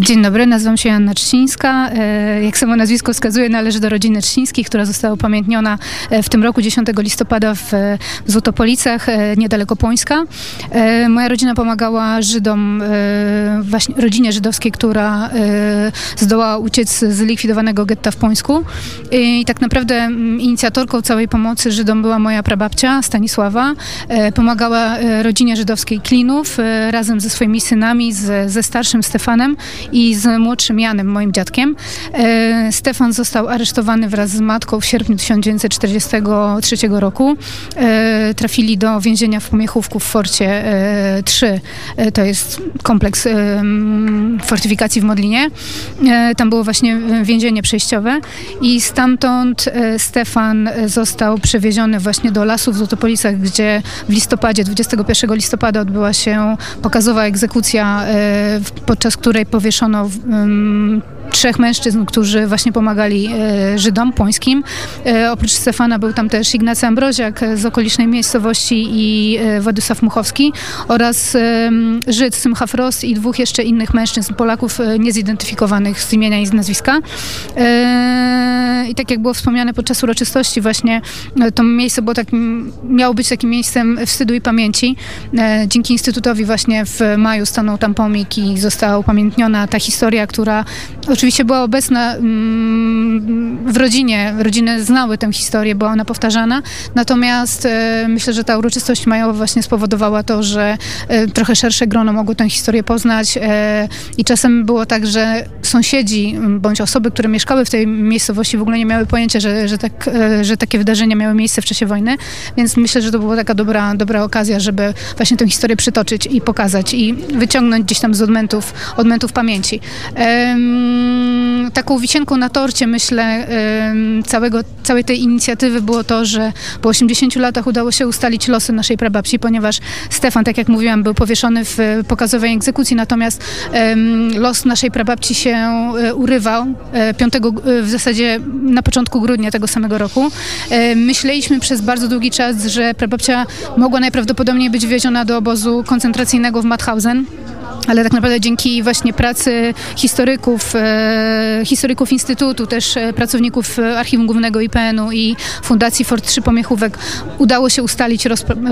dzień dobry, nazywam się Anna Trzcińska. E, jak samo nazwisko wskazuje, należy do rodziny Trzcińskich, która została upamiętniona e, w tym roku 10 listopada w Złotopolicach, niedaleko Pońska. Moja rodzina pomagała Żydom, właśnie rodzinie żydowskiej, która zdołała uciec z likwidowanego getta w Pońsku. I tak naprawdę inicjatorką całej pomocy Żydom była moja prababcia Stanisława. Pomagała rodzinie żydowskiej Klinów razem ze swoimi synami, ze starszym Stefanem i z młodszym Janem, moim dziadkiem. E, Stefan został aresztowany wraz z matką w sierpniu 1943 roku. E, trafili do więzienia w Pomiechówku w Forcie 3. E, to jest kompleks fortyfikacji w Modlinie. Tam było właśnie więzienie przejściowe i stamtąd Stefan został przewieziony właśnie do lasów w Złotopolicach, gdzie w listopadzie, 21 listopada odbyła się pokazowa egzekucja, podczas której powieszono trzech mężczyzn, którzy właśnie pomagali e, Żydom pońskim. E, oprócz Stefana był tam też Ignacy Ambroziak z okolicznej miejscowości i e, Władysław Muchowski oraz Żyd Symcha Frost i dwóch jeszcze innych mężczyzn, Polaków niezidentyfikowanych z imienia i z nazwiska. I tak jak było wspomniane podczas uroczystości właśnie, to miejsce było takim, miało być takim miejscem wstydu i pamięci. Dzięki Instytutowi właśnie w maju stanął tam pomnik i została upamiętniona ta historia, która oczywiście była obecna mm, w rodzinie. Rodziny znały tę historię, była ona powtarzana. Natomiast e, myślę, że ta uroczystość majowa właśnie spowodowała to, że e, trochę szersze grono mogło tę historię poznać e, i czasem było tak, że sąsiedzi bądź osoby, które mieszkały w tej miejscowości w ogóle nie miały pojęcia, że, że, tak, że takie wydarzenia miały miejsce w czasie wojny, więc myślę, że to była taka dobra, dobra okazja, żeby właśnie tę historię przytoczyć i pokazać i wyciągnąć gdzieś tam z odmentów, odmentów pamięci. Um, taką wisienką na torcie, myślę, um, całego, całej tej inicjatywy było to, że po 80 latach udało się ustalić losy naszej prababci, ponieważ Stefan, tak jak mówiłam, był powieszony w pokazowej egzekucji, natomiast um, los naszej prababci się e, urywał 5, e, w zasadzie na początku grudnia tego samego roku. Myśleliśmy przez bardzo długi czas, że prababcia mogła najprawdopodobniej być wieziona do obozu koncentracyjnego w Mauthausen ale tak naprawdę dzięki właśnie pracy historyków, e, historyków Instytutu, też e, pracowników Archiwum Głównego IPN-u i Fundacji Fort 3 Pomiechówek udało się ustalić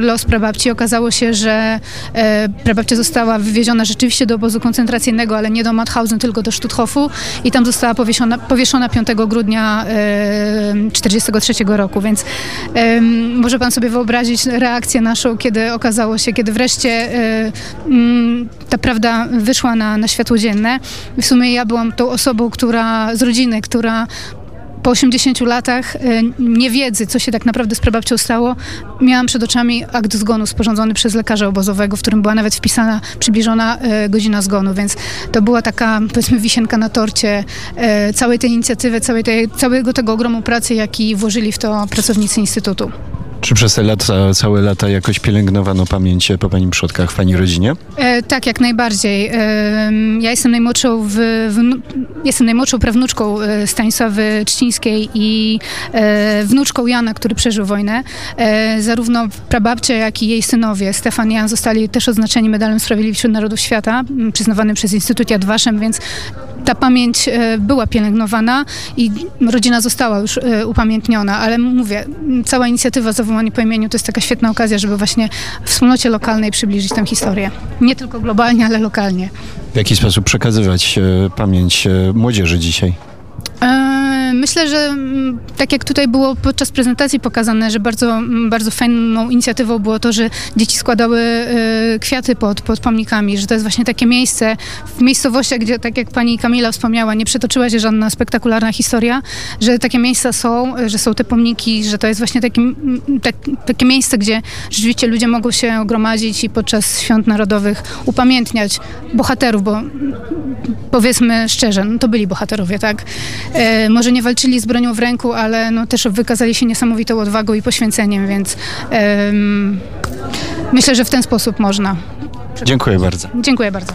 los, prababci. Okazało się, że e, prababcia została wywieziona rzeczywiście do obozu koncentracyjnego, ale nie do Mauthausen, tylko do Stutthofu i tam została powieszona, powieszona 5 grudnia 1943 e, roku, więc e, może pan sobie wyobrazić reakcję naszą, kiedy okazało się, kiedy wreszcie e, ta prawda prawda wyszła na, na światło dzienne. W sumie ja byłam tą osobą, która z rodziny, która po 80 latach y, niewiedzy, co się tak naprawdę z prababcią stało, miałam przed oczami akt zgonu sporządzony przez lekarza obozowego, w którym była nawet wpisana przybliżona y, godzina zgonu, więc to była taka, powiedzmy, wisienka na torcie y, całej tej inicjatywy, całej tej, całego tego ogromu pracy, jaki włożyli w to pracownicy Instytutu. Czy przez te lata, całe lata jakoś pielęgnowano pamięć po pani przodkach, w pani rodzinie? E, tak, jak najbardziej. E, ja jestem najmłodszą, w, jestem najmłodszą prawnuczką e, Stanisławy Trzcińskiej i e, wnuczką Jana, który przeżył wojnę. E, zarówno prababcia, jak i jej synowie, Stefan i Jan, zostali też oznaczeni medalem Sprawiedliwości wśród Narodów Świata, przyznawanym przez Instytut Yad Vashem, więc ta pamięć e, była pielęgnowana i rodzina została już e, upamiętniona, ale mówię, cała inicjatywa Zawołanie po imieniu to jest taka świetna okazja, żeby właśnie wspólnocie lokalnej przybliżyć tę historię. Nie tylko globalnie, ale lokalnie. W jaki sposób przekazywać e, pamięć młodzieży dzisiaj? Myślę, że mm, tak jak tutaj było podczas prezentacji pokazane, że bardzo, mm, bardzo fajną inicjatywą było to, że dzieci składały y, kwiaty pod, pod pomnikami, że to jest właśnie takie miejsce w miejscowościach, gdzie tak jak pani Kamila wspomniała, nie przetoczyła się żadna spektakularna historia, że takie miejsca są, że są te pomniki, że to jest właśnie mm, tak, takie miejsce, gdzie rzeczywiście ludzie mogą się gromadzić i podczas świąt narodowych upamiętniać bohaterów, bo powiedzmy szczerze, no to byli bohaterowie, tak? E, może nie walczyli z bronią w ręku, ale no też wykazali się niesamowitą odwagą i poświęceniem, więc myślę, że w ten sposób można. Dziękuję bardzo. Dziękuję bardzo.